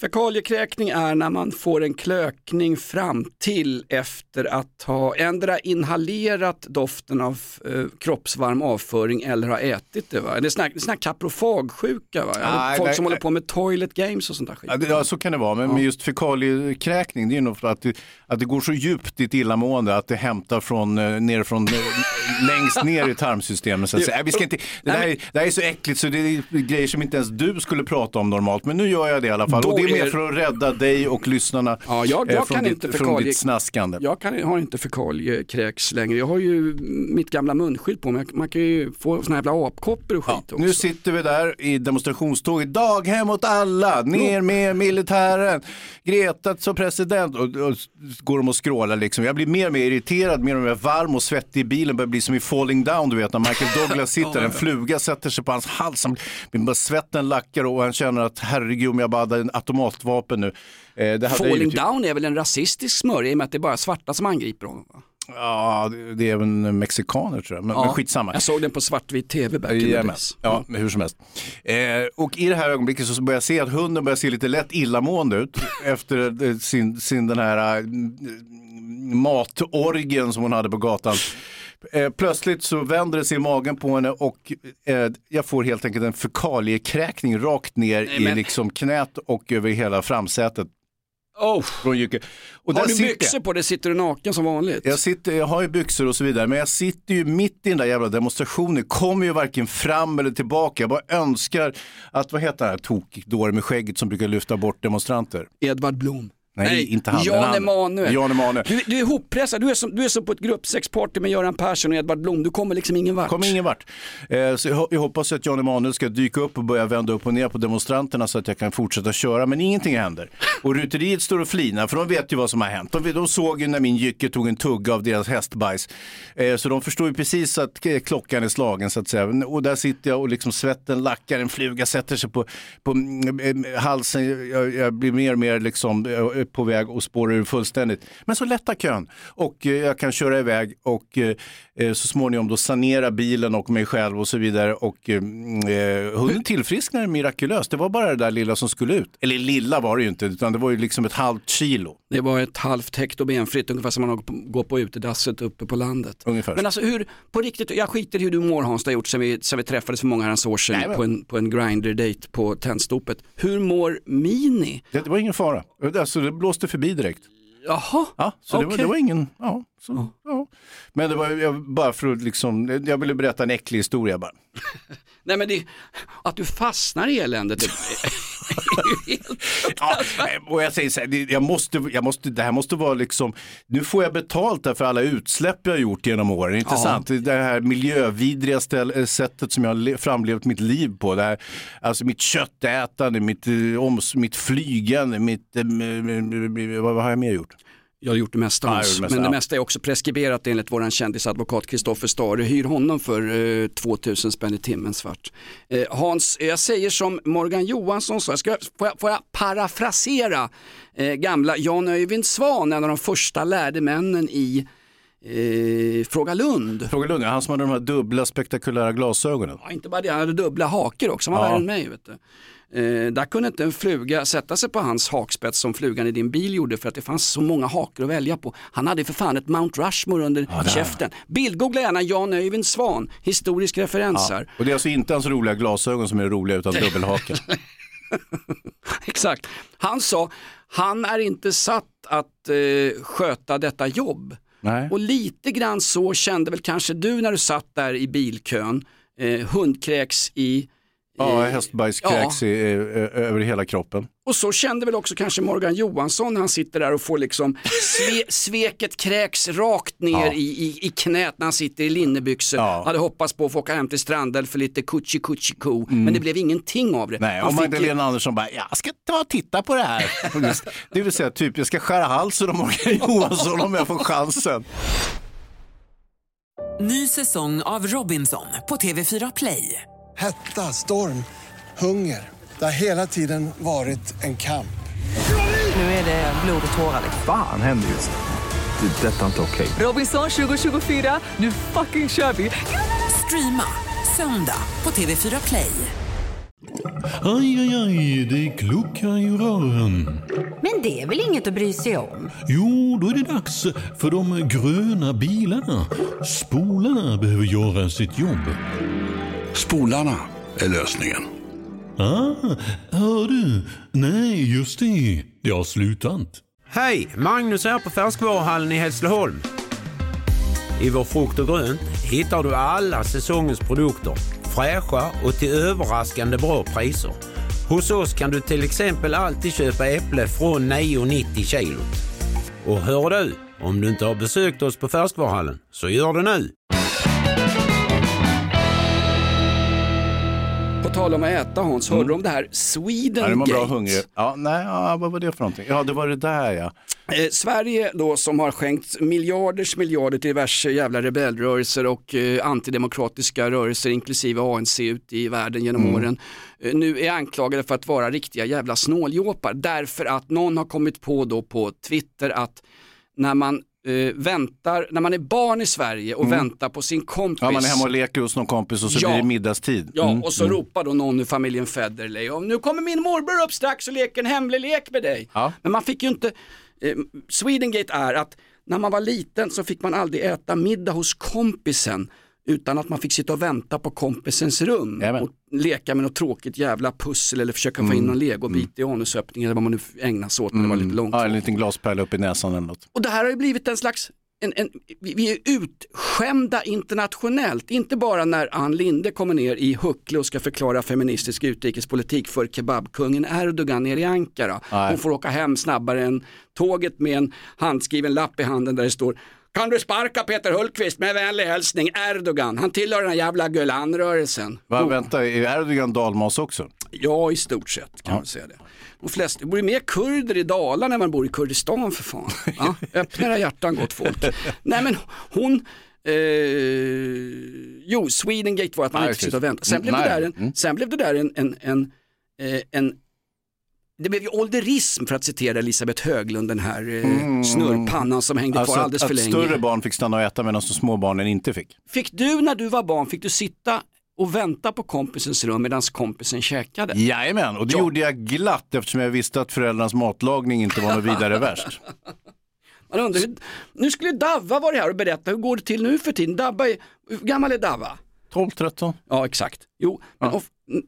Fekaliekräkning är när man får en klökning fram till efter att ha ändra inhalerat doften av eh, kroppsvarm avföring eller ha ätit det. Va? Det är sån här, sån här kaprofagsjuka, va? Nej, folk nej, som håller nej. på med toilet games och sånt där skit. Ja, det, ja, så kan det vara, men med just fekaliekräkning, det är nog för att det, att det går så djupt i ett illamående att det hämtar från, eh, ner från, eh, längst ner i tarmsystemet. Så att säga. Nej, Vi ska inte, det, där, är- det här är så äckligt så det är grejer som inte ens du skulle prata om normalt, men nu gör jag det i alla fall. Är mer för att rädda dig och lyssnarna Ja, jag, eh, jag från, kan ditt, inte från ditt snaskande. Jag kan, har inte fekaliekräks längre. Jag har ju mitt gamla munskydd på mig. Man kan ju få såna här jävla apkoppor och skit också. Nu sitter vi där i demonstrationståget, daghem åt alla, ner med militären, Greta som president. Och, och går de och skrålar liksom. Jag blir mer och mer irriterad, mer och mer varm och svettig i bilen. Börjar bli som i Falling Down, du vet när Michael Douglas sitter, en fluga sätter sig på hans hals. Han svetten lackar och han känner att herregud om jag bara hade en automatvapen nu. Eh, Falling ju- down är väl en rasistisk smörja i och med att det är bara svarta som angriper honom. Va? Ja, det- är även mexikaner tror jag, men, men skitsamma. Jag såg den på svartvit tv back in. Ja, men hur som helst. Eh, och i det här ögonblicket så börjar jag se att hunden börjar se lite lätt illamående ut efter eh, sin, sin den här eh, matorgen som hon hade på gatan. Eh, plötsligt så vänder det sig i magen på henne och eh, jag får helt enkelt en fekaliekräkning rakt ner Nej, i men- liksom knät och över hela framsätet. Oh. Från Jycke. Och har du sitter byxor på dig sitter du naken som vanligt. Jag, sitter, jag har ju byxor och så vidare, men jag sitter ju mitt i den där jävla demonstrationen, kommer ju varken fram eller tillbaka. Jag bara önskar att, vad heter den här tokdåren med skägget som brukar lyfta bort demonstranter? Edvard Blom. Nej, inte han. Jan. Emanuel. Jan Emanuel. Du, du är ihoppressad, du är, som, du är som på ett gruppsexparty med Göran Persson och Edvard Blom. Du kommer liksom ingen vart. Kommer ingen vart. Eh, så jag, jag hoppas att Jan Emanuel ska dyka upp och börja vända upp och ner på demonstranterna så att jag kan fortsätta köra, men ingenting händer. Och ruteriet står och flinar, för de vet ju vad som har hänt. De, de såg ju när min jycke tog en tugga av deras hästbajs. Eh, så de förstår ju precis att eh, klockan är slagen så att säga. Och där sitter jag och liksom svetten lackar, en fluga sätter sig på, på mm, eh, halsen. Jag, jag blir mer och mer liksom eh, på väg och spåra ur fullständigt. Men så lättar kön och eh, jag kan köra iväg och eh, så småningom då sanera bilen och mig själv och så vidare. Och eh, eh, hunden tillfrisknade mirakulöst. Det var bara det där lilla som skulle ut. Eller lilla var det ju inte, utan det var ju liksom ett halvt kilo. Det var ett halvt hekto benfritt, ungefär som man går på- utedasset uppe på landet. Ungefär. Men alltså hur, på riktigt, jag skiter i hur du mår Hans, det har gjort sen vi, sen vi träffades för många herrans år sedan Nej, på en, på en grinder-date på Tennstopet. Hur mår Mini? Det, det var ingen fara. Alltså, det blåste förbi direkt. Jaha, Ja, så det, var, det var ingen, ja, så, ja. Men det var jag, bara för att liksom, jag ville berätta en äcklig historia bara. Nej men det, att du fastnar i eländet, det är ju helt Ja, och jag säger så här, jag måste, jag måste, det här måste vara liksom, nu får jag betalt där för alla utsläpp jag har gjort genom åren, inte Ja. sant? Det här miljövidriga ställ, eh, sättet som jag har le- framlevt mitt liv på, det här, alltså mitt köttätande, mitt, eh, oms, mitt flygande, mitt, eh, vad, vad har jag mer gjort? Jag har gjort det mesta, Ja, det mesta, men det ja. mesta är också preskriberat enligt våran kändisadvokat Kristoffer Stare. Hyr honom för eh, 2000 spänn i timmen svart. Eh, Hans, jag säger som Morgan Johansson sa, jag ska, får, jag, får jag parafrasera eh, gamla Jan Öyvind Svan, en av de första lärde männen i eh, Fråga Lund. Fråga Lund, han som hade de här dubbla spektakulära glasögonen. Ja, inte bara det, han hade dubbla hakor också, han var Ja. värre än mig. Vet du. Eh, där kunde inte en fluga sätta sig på hans hakspets som flugan i din bil gjorde för att det fanns så många hakor att välja på. Han hade för fan ett Mount Rushmore under där. käften. Bildgoogla gärna Jan Öyvind Svan, historisk referens Ja. här. Och det är alltså inte hans roliga glasögon som är roliga utan dubbelhaken. Exakt. Han sa, han är inte satt att eh, sköta detta jobb. Nej. Och lite grann så kände väl kanske du när du satt där i bilkön, eh, hundkräks i Ja, hästbajskräks i, eh, över hela kroppen. Och så kände väl också kanske Morgan Johansson när han sitter där och får liksom sve, sveket kräks rakt ner Ja. i, i, i knät när han sitter i linnebyxor. Hade hoppats på att få åka hem till Strandell för lite kuchi kuchi ko. Men det blev ingenting av det. Mm. Nej, Han och fick ju- Magdalena Andersson bara, jag ska ta och titta på det här. Det vill säga, typ, jag ska skära halsen av Morgan Johansson om jag får chansen. Ny säsong av Robinson på TV4 Play. Hetta, storm, hunger. Det har hela tiden varit en kamp. Nu är det blod och tårar. Fan händer just nu. Det. är Detta är inte okej. Robinson 2024, nu fucking kör vi! Streama söndag på TV4 Play. Aj, aj, aj, det kluckar i rören. Men det är väl inget att bry sig om? Jo, då är det dags för de gröna bilarna. Spolarna behöver göra sitt jobb. Spolarna är lösningen. Ah, hör du? Nej, just det. Det har slutat. Hej! Magnus här på Färskvaruhallen i Hässleholm. I vår frukt och grönt hittar du alla säsongens produkter. Fräscha och till överraskande bra priser. Hos oss kan du till exempel alltid köpa äpple från 9,90 kilot. Och hör du, om du inte har besökt oss på Färskvaruhallen, så gör det nu. På tal om att äta Hans, hörde du om det här Sweden Ja, var bra hungrig. Ja, nej, ja, vad var det för någonting? Ja, det var det där ja. Eh, Sverige då som har skänkt miljarders miljarder till diverse jävla rebellrörelser och eh, antidemokratiska rörelser inklusive ANC ute i världen genom Mm. åren. Eh, nu är anklagade för att vara riktiga jävla snåljåpar därför att någon har kommit på då på Twitter att när man eh, väntar, när man är barn i Sverige och Mm. väntar på sin kompis. Ja, man är hemma och leker hos någon kompis och så Ja. blir det middagstid. Ja, Mm, och så mm. ropar då någon ur familjen Federley nu kommer min morbror upp strax och leker en hemlig lek med dig. Ja. Men man fick ju inte, eh, Swedengate är att när man var liten så fick man aldrig äta middag hos kompisen utan att man fick sitta och vänta på kompisens rum och leka med något tråkigt jävla pussel eller försöka få in Mm. någon legobit i anusöppningen eller vad man nu ägnar sig åt när det var lite långt. Ja, en liten glaspärla upp i näsan eller något. Och det här har ju blivit en slags, en, en, vi vi är utskämda internationellt, inte bara när Ann Linde kommer ner i Huckle och ska förklara feministisk utrikespolitik för kebabkungen Erdogan nere i Ankara. Nej. Hon får åka hem snabbare än tåget med en handskriven lapp i handen där det står kan du sparka Peter Hultqvist med vänlig hälsning Erdogan, han tillhör den här jävla Gulan-rörelsen. Va, vänta, är Erdogan dalmas också? Ja, i stort sett kan man säga det. De flesta, det bor ju mer kurder i Dalarna än man bor i Kurdistan för fan. Ja, öppna era hjärtan gott folk. Nej men hon, eh, jo Swedengate var att man Ja, inte just sitter och det. väntar. Sen Mm, blev det nej. där en, Mm. sen blev det där en, en, en, eh, en det blev ju ålderism för att citera Elisabeth Höglund, den här eh, snurrpannan som hängde Alltså kvar att, alldeles att för länge. större barn fick stanna och äta medan de små barnen inte fick. Fick du när du var barn, fick du sitta och vänta på kompisens rum medan kompisen käkade? Jajamän, och det Ja. gjorde jag glatt eftersom jag visste att föräldrarnas matlagning inte var något vidare värst. Man undrar, nu skulle Davva vara här och berätta, hur går det till nu för tiden? Dabba är, hur gammal är Davva? 12-13. Ja exakt. Jo, n-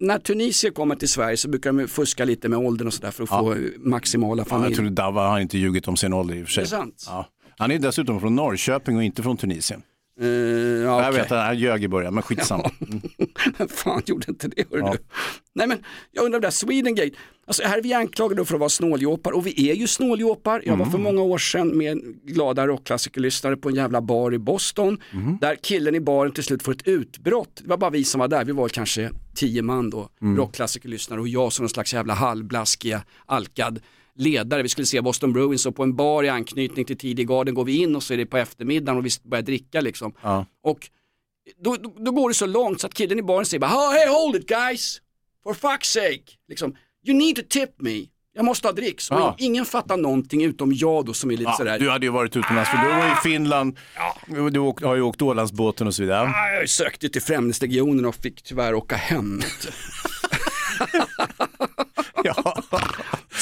när tunisier kommer till Sverige så brukar de fuska lite med åldern och sådär för att Ja. få eh, maximala Ja, familj. jag tror Dava har inte ljugit om sin ålder i och för sig. Är det sant? Ja. Han är dessutom från Norrköping och inte från Tunisien. Eh, ja, Jag okej. vet att han ljög i början, men skitsamma. Mm. Vem fan gjorde inte det? Hör Ja. du? Nej men jag undrar det där Swedengate, alltså här är vi anklagade för att vara snåljåpar och vi är ju snåljåpar. Jag var Mm. för många år sedan med glada rockklassikerlyssnare på en jävla bar i Boston Mm. där killen i baren till slut får ett utbrott. Det var bara vi som var där, vi var kanske tio man då, Mm. rockklassikerlyssnare och jag som någon slags jävla halvblaskiga, alkad ledare. Vi skulle se Boston Bruins och på en bar i anknytning till tidig garden går vi in och så är det på eftermiddagen och vi börjar dricka liksom. Ja. Och då, då, då går det så långt så att killen i baren säger bara "Oh, hey hold it guys, for fuck's sake, liksom, you need to tip me. Jag måste ha dricks. Ja. ingen fattar någonting utom jag då som är lite Ja, sådär. du hade ju varit utomlands, för du var i Finland, du åk- har ju åkt Ålandsbåten och så vidare. Ah, Jag sökte till Främlingslegionen och fick tyvärr åka hem.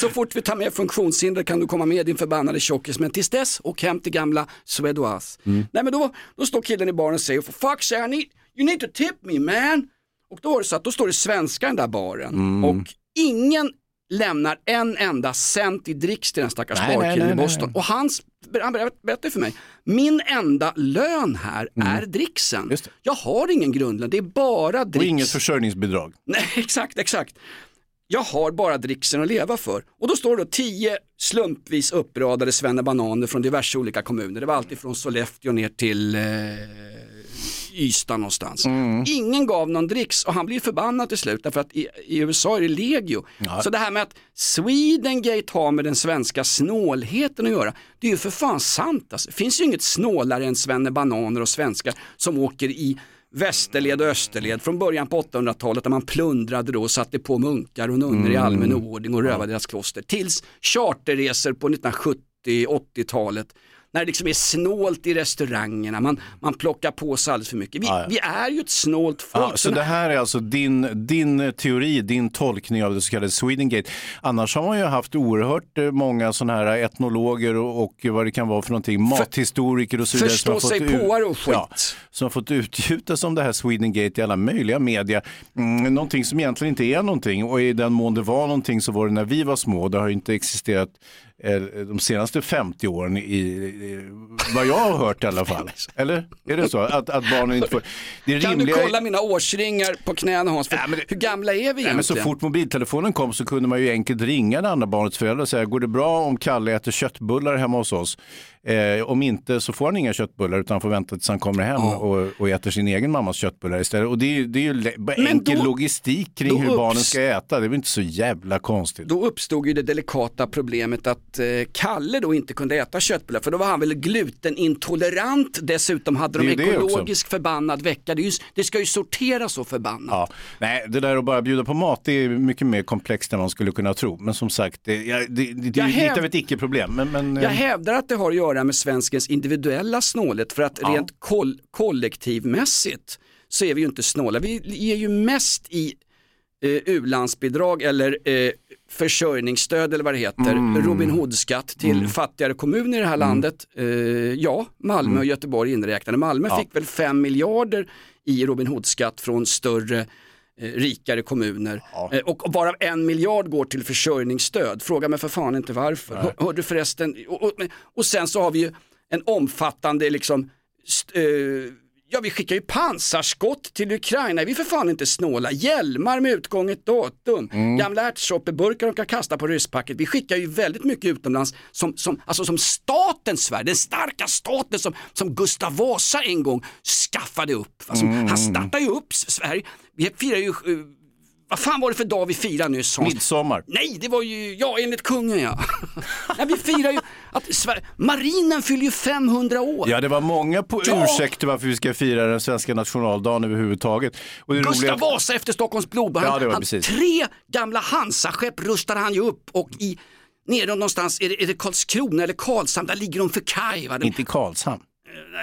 Så fort vi tar med funktionshinder kan du komma med din förbannade tjockis, men tills dess, åk hem till gamla Suédoise. Mm. Nej men då, då står killen i baren och säger, for sake, I need, you need to tip me man. Och då var det så att då står det svenska i den där baren Mm. och ingen lämnar en enda cent i dricks till den stackars Nej, nej, barkillen nej, i nej, Boston. nej. Och hans, han ber- berättade för mig, min enda lön här Mm. är dricksen. Jag har ingen grundlön, det är bara dricks. Och inget försörjningsbidrag. Nej, exakt, exakt. Jag har bara dricksen att leva för. Och då står det då tio slumpvis uppradade svennebananer från diverse olika kommuner. Det var alltid från Sollefteå ner till eh, Ystad någonstans. Ingen gav någon dricks och han blir förbannad till slut därför att i, i USA är det legio. Ja. Så det här med att Swedengate har med den svenska snålheten att göra, det är ju för fan sant. Alltså. Det finns ju inget snålare än svennebananer och svenskar som åker i västerled och österled från början på 800-talet där man plundrade då och satte på munkar och nunnor i Mm. allmän oordning och rövade deras kloster. Tills charterresor på 1970-80-talet när det liksom är snålt i restaurangerna, man, man plockar på sig alldeles för mycket. Vi, Ja, ja. vi är ju ett snålt folk. Ja, så det här är alltså din, din teori, din tolkning av det så kallade Swedengate. Annars har man ju haft oerhört eh, många sådana här etnologer och, och vad det kan vara för någonting, mathistoriker och så vidare. som har fått Förståsigpåare och skit. Ja, som har fått utgjutas om det här Swedengate i alla möjliga media. Mm, någonting som egentligen inte är någonting och i den mån det var någonting så var det när vi var små. Det har ju inte existerat de senaste 50 åren i, vad jag har hört i alla fall. Eller är det så? Att, att barnen inte får... Det Kan rimliga du kolla mina årsringar på knäna Hans? För Hur gamla är vi egentligen? Nej, men så fort mobiltelefonen kom så kunde man ju enkelt ringa det andra barnets föräldrar och säga, går det bra om Kalle äter köttbullar hemma hos oss? Eh, om inte så får han inga köttbullar utan får vänta tills han kommer hem och, och äter sin egen mammas köttbullar istället. Och det är, det är ju enkel då- logistik kring hur barnen ska äta. Det är väl inte så jävla konstigt. Då uppstod ju det delikata problemet att eh, Kalle då inte kunde äta köttbullar för då var han väl glutenintolerant. Dessutom hade de ekologisk förbannad vecka. Det, ju, det ska ju sorteras så förbannat. Ja, nej, det där att bara bjuda på mat det är mycket mer komplext än man skulle kunna tro. Men som sagt, det, ja, det, det, är ju lite häv- av ett icke-problem. Men, men, Jag eh, hävdar att det har att göra med svenskens individuella snålhet för att Ja. rent koll- kollektivmässigt så är vi ju inte snåla. Vi ger ju mest i eh, u-landsbidrag eller eh, försörjningsstöd eller vad det heter, Mm. Robin Hood-skatt till fattigare kommuner i det här landet. Eh, ja, Malmö och Göteborg inräknade. Malmö Mm. Ja. fick väl 5 miljarder i Robin Hood-skatt från större rikare kommuner. Eh, och varav en miljard går till försörjningsstöd. Fråga mig för fan inte varför. Hör, hörde förresten, och, och, och sen så har vi ju en omfattande liksom, st, eh, ja vi skickar ju pansarskott till Ukraina, vi är för fan inte snåla. Hjälmar med utgånget datum, gamla ärtsoppeburkar de kan kasta på rysspacket. Vi skickar ju väldigt mycket utomlands som, som, alltså som staten Sverige, den starka staten som, som Gustav Vasa en gång skaffade upp. Alltså, Han startade ju upp Sverige, vi firar ju vad fan var det för dag vi firade nyss? Hans? Midsommar. Nej, det var ju, ja enligt kungen ja. Nej, vi firar ju att Sverige, marinen fyller ju 500 år. Ja, det var många på Ja. ursäkter varför vi ska fira den svenska nationaldagen överhuvudtaget. Och det Gustav roliga- Vasa efter Stockholms blodbad. Ja, det var han, precis. tre gamla Hansaskepp rustade han ju upp och i nere någonstans, är det, är det Karlskrona eller Karlshamn, där ligger de för kaj. Va? De- Inte i Karlshamn.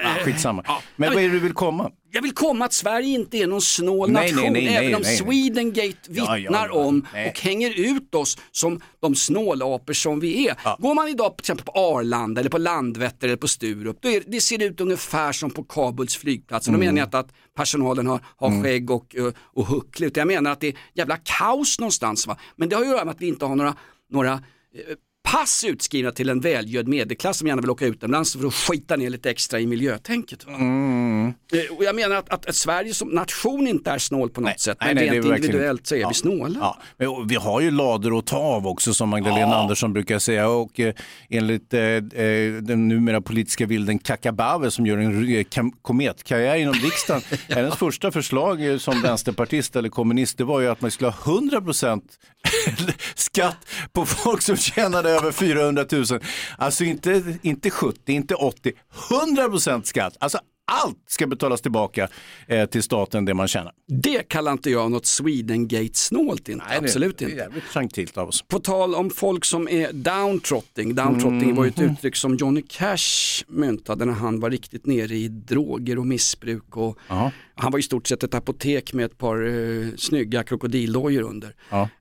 Eh, Ah, skitsamma. ja. Men vad är det du vill komma? Jag vill komma att Sverige inte är någon snål Nej, nation, nej, nej, även om. Swedengate vittnar ja, ja. om och hänger ut oss som de snålapor som vi är. Går man idag till exempel på Arlanda eller på Landvetter eller på Sturup, då är, det ser ut ungefär som på Kabuls flygplats. Och Då Mm. menar jag inte att personalen har, har Mm. skägg och, och, och huckle, utan jag menar att det är jävla kaos någonstans. Va? Men det har ju att göra med att vi inte har några, några eh, pass utskrivna till en välgödd medelklass som gärna vill åka utomlands för att skita ner lite extra i miljötänket. Mm. Eh, Och jag menar att, att, att Sverige som nation inte är snål på något sätt, nej, men nej, rent verkligen individuellt så är Ja. vi snåla. Ja, men vi har ju lador att ta av också som Magdalena Andersson brukar säga och eh, enligt eh, eh, den numera politiska bilden Kakabave som gör en kam- kometkarriär inom riksdagen. Hennes första förslag eh, som vänsterpartist eller kommunist det var ju att man skulle ha 100% skatt på folk som tjänade över 400 000. Alltså inte, inte 70, inte 80, 100% skatt. Alltså allt ska betalas tillbaka eh, till staten det man tjänar. Det kallar inte jag något Swedengate-snålt inte, Nej, det- absolut det är inte. jävligt gentilt av oss. På tal om folk som är downtrotting, downtrotting var ju ett Mhm. uttryck som Johnny Cash myntade när han var riktigt nere i droger och missbruk. Och han var i stort sett ett apotek med ett par eh, snygga krokodildojor under.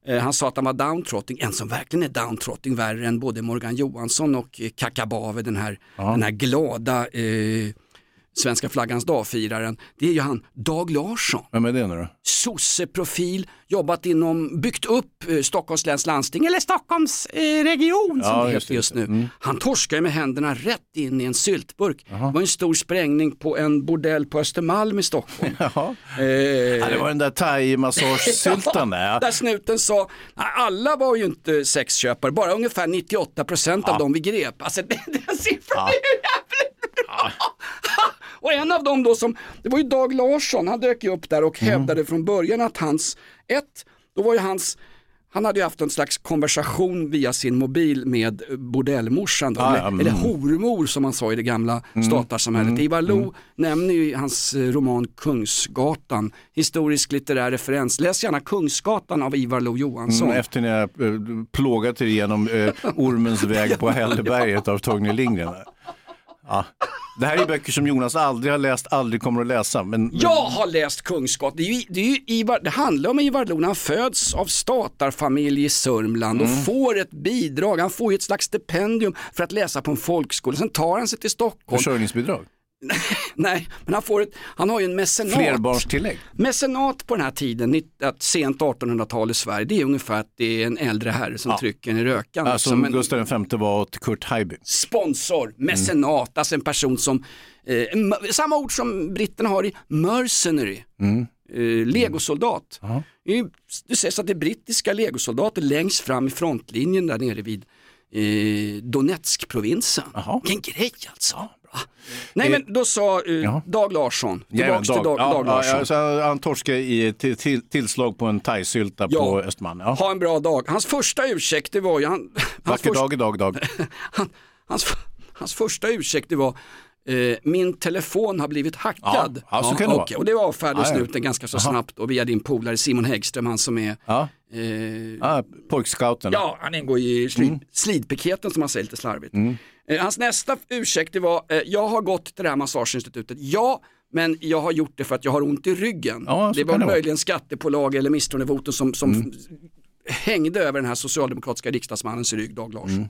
Eh, han sa att han var downtrotting, en som verkligen är downtrotting, värre än både Morgan Johansson och eh, Kakabave, den här, den här glada eh, svenska flaggans dagfiraren. Det är ju han Dag Larsson Vem är det nu då? sosseprofil, jobbat inom, byggt upp eh, Stockholms läns landsting eller Stockholms eh, region som Ja, det just heter Mm. just nu. Han torskar ju med händerna rätt in i en syltburk. Det var en stor sprängning på en bordell på Östermalm i Stockholm. Jaha. Eh, Ja, det var den där thai-massagesyltan där. där snuten sa, "Nej, alla var ju inte sexköpare, bara ungefär 98% av dem vi grep. Alltså den, den siffran är ju jävligt bra. Och en av dem då som, det var ju Dag Larsson, han dök ju upp där och hävdade från början att hans, ett, då var ju hans han hade ju haft en slags konversation via sin mobil med bordellmorsan, Ah, eller, mm. eller hormor som man sa i det gamla statarsamhället. Ivar Lo nämner ju i hans eh, roman Kungsgatan, historisk litterär referens. Läs gärna Kungsgatan av Ivar Lo Johansson. Mm, efter ni har eh, plågat er igenom eh, Ormens väg på Hälleberget av Torgny Lindgren. Ja. Det här är böcker som Jonas aldrig har läst, aldrig kommer att läsa. Men, Jag har läst Kungsgatan, det, är ju, det, är ju Ivar, det handlar om Ivar Lo han föds av statarfamilj i Sörmland och Mm. får ett bidrag, han får ju ett slags stipendium för att läsa på en folkskola. Sen tar han sig till Stockholm. Försörjningsbidrag? Nej, men han, får ett, han har ju en mecenat. Flerbarnstillägg? Mecenat på den här tiden, att sent 1800-tal i Sverige, det är ungefär att det är en äldre herre som Ja. trycker en i rökan. Ja, som Som en Gustav V var åt Kurt Haijby. sponsor, mecenat, alltså en person som, eh, samma ord som britterna har i mercenary, Mm. eh, legosoldat. Är ju- Det sägs att det är brittiska legosoldater längst fram i frontlinjen där nere vid eh, Donetsk-provinsen. Vilken grej alltså. Bra. Nej men då sa eh, Dag Larsson, Jajamän, tillbaks till Dag, ja, Dag Larsson. ja, så han torskade i till, till, tillslag på en thaisylta Ja. på Östermalm. Ja. Ha en bra dag. Hans första ursäkt det var ju, han, hans, Vacker första, dag idag, dag. hans, hans första ursäkt det var eh, min telefon har blivit hackad. Ja, så kan det vara. Och det avfärdades Ja, snuten ganska så snabbt och via din polare Simon Häggström, han som är Ja. eh, Ja, pojkscouten. Ja, han ingår i slid, slidpiketen som man säger lite slarvigt. Mm. Eh, hans nästa ursäkt var, eh, jag har gått till det här massageinstitutet, ja, men jag har gjort det för att jag har ont i ryggen. Ja, det var det möjligen skattepålag eller misstroendevotum som, som Mm. hängde över den här socialdemokratiska riksdagsmannens rygg, Dag Larsson. Mm.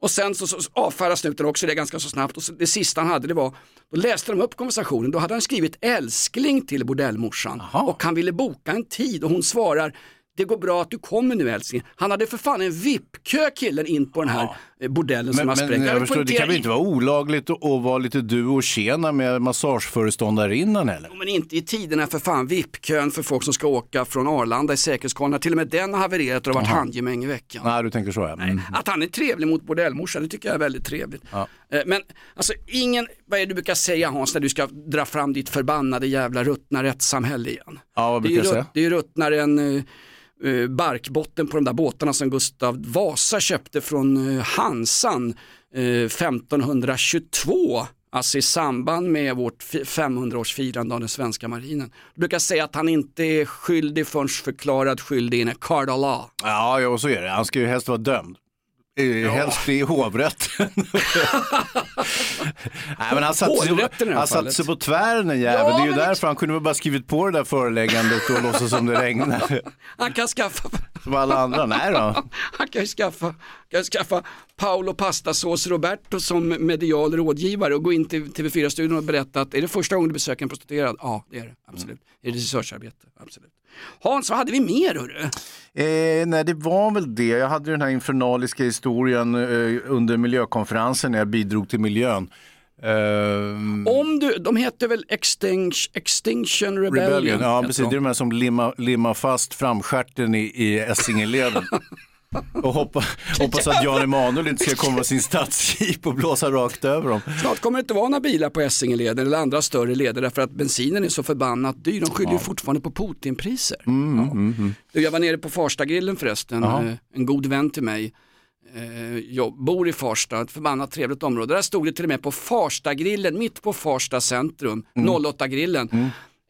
Och sen så, så avfärdar snuten också det ganska så snabbt och så, det sista han hade det var, då läste de upp konversationen, då hade han skrivit älskling till bordellmorsan och han ville boka en tid och hon svarar det går bra att du kommer nu älskling. Han hade för fan en VIP-kö killen in på den här eh, bordellen som Men, har men jag förstår, det kan väl inte vara olagligt att, vara lite du och tjena med massageföreståndarinnan heller? Men inte i tiderna för fan VIP-kön för folk som ska åka från Arlanda i säkerhetskontroll. Till och med den har havererat och det har varit handgemäng i veckan. Nej, du tänker så ja. Mm. Att han är trevlig mot bordellmorsan, det tycker jag är väldigt trevligt. Ja. Eh, Men alltså ingen, vad är det du brukar säga Hans när du ska dra fram ditt förbannade jävla ruttna rättssamhälle igen? Ja, vad det är brukar ju jag säga? Det är ju ruttnare än eh, eh, barkbotten på de där båtarna som Gustav Vasa köpte från eh, Hansan eh, 1522. Alltså i samband med vårt fi- 500-årsfirande av den svenska marinen. Du brukar säga att han inte är skyldig förrän förklarad skyldig in a card of law. Ja, ja, så är det. Han ska ju helst vara dömd. Eh, Helst i hovrätten. Nej, men han satte sig, han fallet. sig på tvären den jäveln. Ja, det är ju men därför han kunde väl bara skrivit på det där föreläggandet och låtsas som det regnar. Han kan skaffa Som alla andra. Nej då. Han kan ju skaffa, kan ju skaffa Paolo Pastasås Roberto som medial rådgivare och gå in till TV4-studion och berätta att är det första gången du besöker en prostituerad? Ja, det är det. Absolut. Är det researcharbete? Absolut. Hans, vad hade vi mer hörru? Eh, nej, det var väl det. Jag hade den här infernaliska historien eh, under miljökonferensen när jag bidrog till miljön. Ehm, Om du, de heter väl Extinction, Extinction Rebellion? Rebellion, ja precis. de. Det är de här som limmar limma fast framstjärten i, i Essingeleden. Och hoppa, hoppas att Jan Emanuel inte ska komma med sin stadsjeep och blåsa rakt över dem. Snart kommer det inte vara några bilar på Essingeleden eller andra större leder därför att bensinen är så förbannat dyr. De skyller ju fortfarande på Putinpriser. Mm, mm, mm. Du, Jag var nere på Farstagrillen förresten, Jaha. eh, en god vän till mig eh, jag bor i Farsta, ett förbannat trevligt område. Där stod det till och med på Farstagrillen, mitt på Farsta centrum, 08-grillen.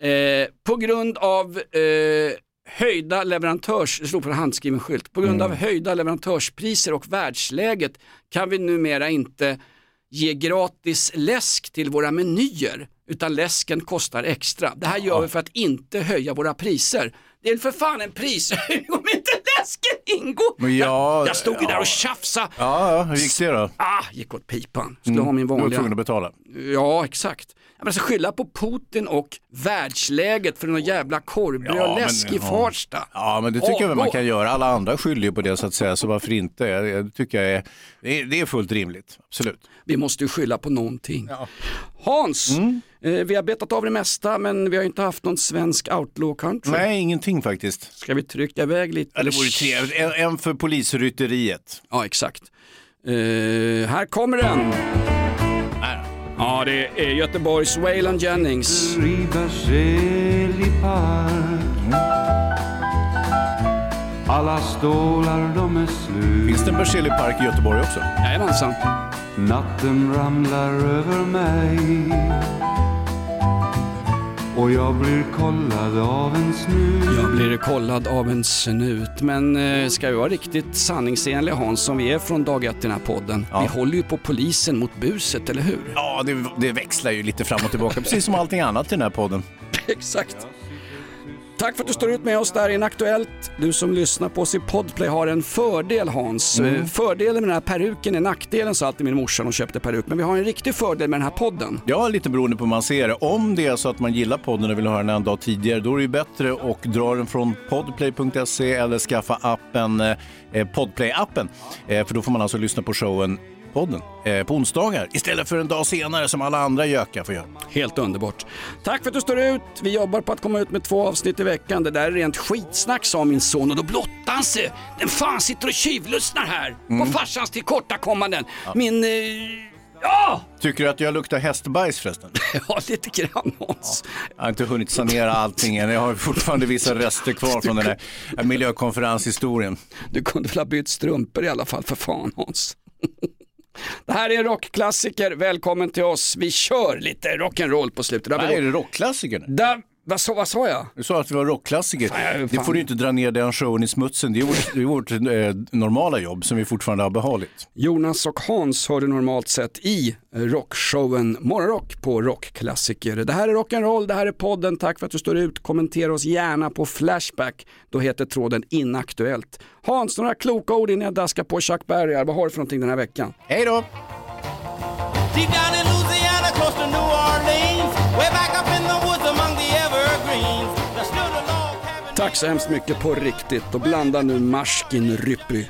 Eh, på grund av eh, höjda leverantörs, det stod på en handskriven skylt, på grund av höjda leverantörspriser och världsläget kan vi numera inte ge gratis läsk till våra menyer utan läsken kostar extra. Det här gör vi för att inte höja våra priser. Det är för fan en prishöjning om inte läsken ingår. Ja, jag stod ju där ja. och tjafsade. Ja, ja, hur gick det då? Ah, gick åt pipan. Skulle Mm. ha min Du var vanliga. tvungen att betala. Ja, exakt. Jag menar, så skylla på Putin och världsläget för någon jävla korvbröd Ja, och men- läsk i ja. Farsta. Ja, men det tycker jag väl man kan göra. Alla andra skyller ju på det så att säga, så varför inte? Jag, jag tycker jag är, det, är, det fullt rimligt, absolut. Vi måste ju skylla på någonting. Hans, Mm. eh, vi har betat av det mesta men vi har inte haft någon svensk outlaw country. Nej, ingenting faktiskt. Ska vi trycka iväg lite? Ja, det vore trevligt. En, en för polisrytteriet. Ja, exakt. Eh, här kommer den. Ja, det är Göteborgs Waylon Jennings. Alla stålar de är slut. Finns det en Berzelii park i Göteborg också? Jajamensan. Natten ramlar över mig. Och jag blir kollad av en snut. Jag blir kollad av en snut, men eh, ska vi vara riktigt sanningsenliga Hans, som vi är från dag ett i den här podden. Vi håller ju på polisen mot buset, eller hur? Ja, det, det växlar ju lite fram och tillbaka, precis som allting annat i den här podden. Exakt. Tack för att du står ut med oss där i Inaktuellt. Du som lyssnar på oss i Podplay har en fördel Hans. Mm. Eh, Fördelen med den här peruken är nackdelen sa alltid min morsa när hon köpte peruk. Men vi har en riktig fördel med den här podden. Ja, lite beroende på hur man ser det. Om det är så att man gillar podden och vill höra den en dag tidigare, då är det ju bättre att dra den från podplay.se eller skaffa appen, eh, Podplay-appen. Eh, för då får man alltså lyssna på showen podden eh, på onsdagar istället för en dag senare som alla andra gökar får göra. Helt underbart. Tack för att du står ut. Vi jobbar på att komma ut med två avsnitt i veckan. Det där är rent skitsnack sa min son och då blottade han sig. Den fan sitter och tjuvlyssnar här Mm. på farsans tillkortakommanden. Min... Eh, ja! Tycker du att jag luktar hästbajs förresten? ja, lite grann Hans. Jag har inte hunnit sanera allting än. Jag har fortfarande vissa rester kvar från den här miljökonferenshistorien. Du kunde väl ha bytt strumpor i alla fall för fan Hans. Det här är en rockklassiker, välkommen till oss. Vi kör lite rock'n'roll på slutet. Nej, är det rockklassiker? Där, vad, sa, vad sa jag? Du sa att vi var rockklassiker. Nej, det får du inte dra ner den showen i smutsen. Det är vårt, det är vårt eh, normala jobb som vi fortfarande har behållit. Jonas och Hans hör du normalt sett i rockshowen Morgonrock på Rockklassiker. Det här är rock'n'roll, det här är podden. Tack för att du står ut. Kommentera oss gärna på Flashback. Då heter tråden Inaktuellt. Hans, några kloka ord innan jag daskar på Chuck Berry. Vad har du för någonting den här veckan? Hej då! Deep down in Louisiana, close to New Orleans, way back up in the Tack så hemskt mycket på riktigt och blanda nu Marskin Ryppy,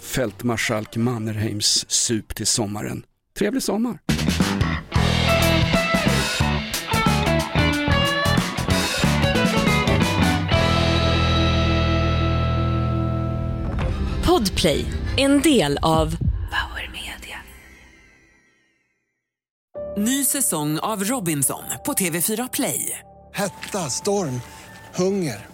fältmarskalk Mannerheims sup till sommaren. Trevlig sommar! Podplay, en del av Power Media. Ny säsong av Robinson på TV4 Play. Hetta, storm, hunger.